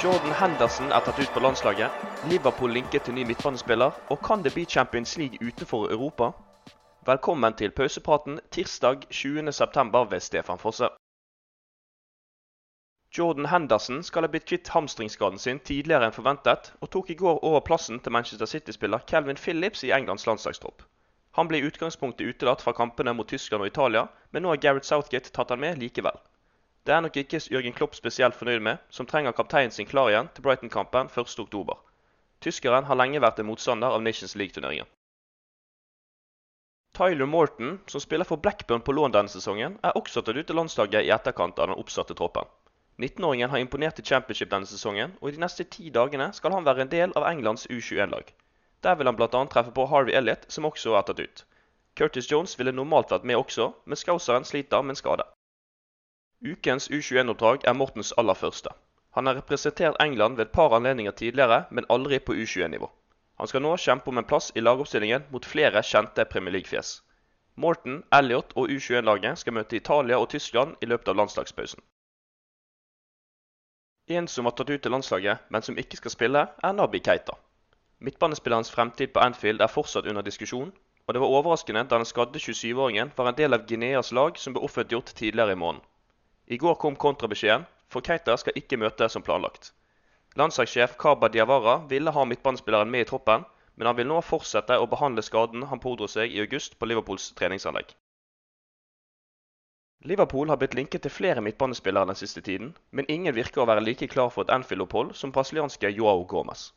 Jordan Henderson er tatt ut på landslaget. Liverpool linket til ny midtbanespiller. Og kan det bli Champions League utenfor Europa? Velkommen til pausepraten tirsdag 20.9. ved Stefan Fosse. Jordan Henderson skal ha blitt kvitt hamstringsskaden sin tidligere enn forventet, og tok i går over plassen til Manchester City-spiller Calvin Phillips i Englands landslagstropp. Han ble i utgangspunktet utelatt fra kampene mot Tyskland og Italia, men nå har Gareth Southgate tatt han med likevel. Det er nok ikke Jørgen Klopp spesielt fornøyd med, som trenger kapteinen sin klar igjen til Brighton-kampen 1.10. Tyskeren har lenge vært en motstander av Nations League-turneringen. Tyler Morton, som spiller for Blackburn på lån denne sesongen, er også tatt ut til landslaget i etterkant av den oppsatte troppen. 19-åringen har imponert i championship denne sesongen, og i de neste ti dagene skal han være en del av Englands U21-lag. Der vil han bl.a. treffe på Harvey Elliot, som også er tatt ut. Curtis Jones ville normalt vært med også, men Scouseren sliter med en skade. Ukens U21-oppdrag er Mortens aller første. Han har representert England ved et par anledninger tidligere, men aldri på U21-nivå. Han skal nå kjempe om en plass i lagoppstillingen mot flere kjente Premier League-fjes. Morten, Elliot og U21-laget skal møte Italia og Tyskland i løpet av landslagspausen. En som var tatt ut til landslaget, men som ikke skal spille, er Nabi Keita. Midtbanespillerens fremtid på Anfield er fortsatt under diskusjon, og det var overraskende da den skadde 27-åringen var en del av Guineas lag som ble offentliggjort tidligere i måneden. I går kom kontrabeskjeden, for Keita skal ikke møte som planlagt. Landslagssjef Kaba Diawara ville ha midtbanespilleren med i troppen, men han vil nå fortsette å behandle skaden han pådro seg i august på Liverpools treningsanlegg. Liverpool har blitt linket til flere midtbanespillere den siste tiden, men ingen virker å være like klar for et Anfield-opphold som brasilianske Joao Gomez.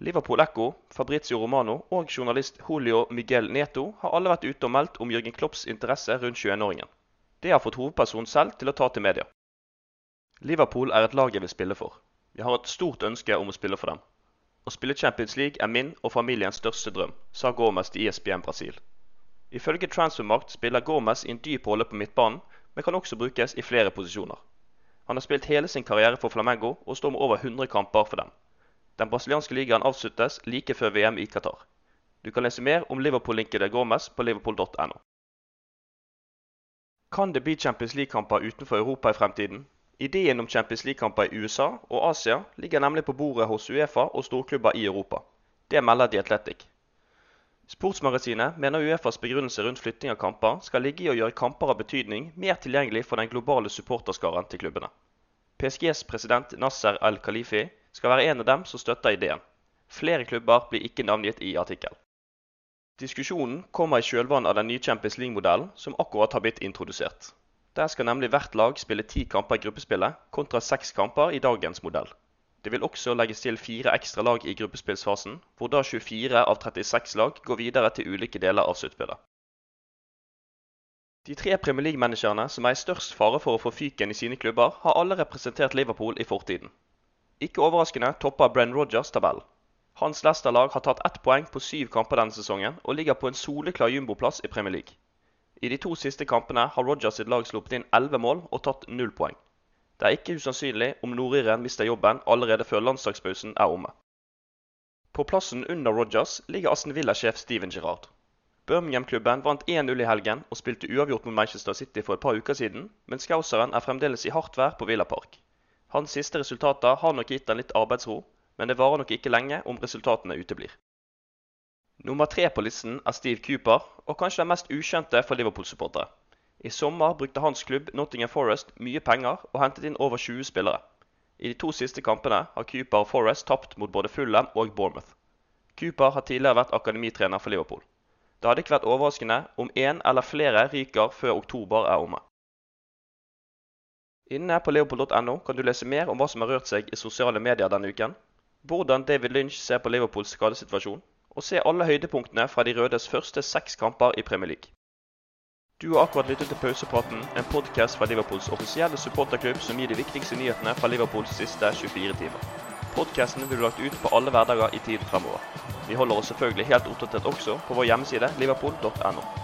Liverpool Echo, Fabrizio Romano og journalist Julio Miguel Neto har alle vært ute og meldt om Jørgen Klopps interesse rundt 21-åringen. Det har fått hovedpersonen selv til å ta til media. Liverpool er et lag jeg vil spille for. Jeg har et stort ønske om å spille for dem. Å spille Champions League er min og familiens største drøm, sa Gomez til ESPN Brasil. Ifølge Transfermarkt spiller Gomez i en dyp rolle på midtbanen, men kan også brukes i flere posisjoner. Han har spilt hele sin karriere for Flamengo og står med over 100 kamper for dem. Den brasilianske ligaen avsluttes like før VM i Qatar. Du kan lese mer om Liverpool-linkede Gomez på liverpool.no. Kan det bli Champions League-kamper utenfor Europa i fremtiden? Ideen om Champions League-kamper i USA og Asia ligger nemlig på bordet hos Uefa og storklubber i Europa. Det melder The Athletic. Sportsmagasinet mener Uefas begrunnelse rundt flytting av kamper skal ligge i å gjøre kamper av betydning mer tilgjengelig for den globale supporterskaren til klubbene. PSGs president Nasser Al-Khalifi skal være en av dem som støtter ideen. Flere klubber blir ikke navngitt i artikkelen. Diskusjonen kommer i kjølvannet av den nye Champions League-modellen som akkurat har blitt introdusert. Der skal nemlig hvert lag spille ti kamper i gruppespillet, kontra seks kamper i dagens modell. Det vil også legges til fire ekstra lag i gruppespillsfasen, hvor da 24 av 36 lag går videre til ulike deler av sluttspillet. De tre Premier League-managerne som er i størst fare for å få fyken i sine klubber, har alle representert Liverpool i fortiden. Ikke overraskende topper Brenn Rogers tabellen. Hans Leicester-lag har tatt ett poeng på syv kamper denne sesongen, og ligger på en soleklar jumboplass i Premier League. I de to siste kampene har Rogers sitt lag sluppet inn 11 mål og tatt null poeng. Det er ikke usannsynlig om nordiren mister jobben allerede før landslagspausen er omme. På plassen under Rogers ligger Aston Villa-sjef Steven Gerrard. Birmingham-klubben vant 1-0 i helgen og spilte uavgjort mot Manchester City for et par uker siden, men Skauseren er fremdeles i hardt vær på Villa Park. Hans siste resultater har nok gitt han litt arbeidsro, men det varer nok ikke lenge om resultatene uteblir. Nummer tre på listen er Steve Cooper, og kanskje den mest ukjente for Liverpool-supportere. I sommer brukte hans klubb Nottingham Forest mye penger og hentet inn over 20 spillere. I de to siste kampene har Cooper og Forest tapt mot både Fulham og Bournemouth. Cooper har tidligere vært akademitrener for Liverpool. Det hadde ikke vært overraskende om én eller flere ryker før oktober er omme. Inne på leopold.no kan du lese mer om hva som har rørt seg i sosiale medier denne uken, hvordan David Lynch ser på Liverpools skadesituasjon, og se alle høydepunktene fra de rødes første seks kamper i Premier League. Du har akkurat lyttet til Pausepraten, en podkast fra Liverpools offisielle supporterklubb som gir de viktigste nyhetene fra Liverpools siste 24 timer. Podkasten blir lagt ut på alle hverdager i tiden fremover. Vi holder oss selvfølgelig helt oppdatert også på vår hjemmeside liverpool.no.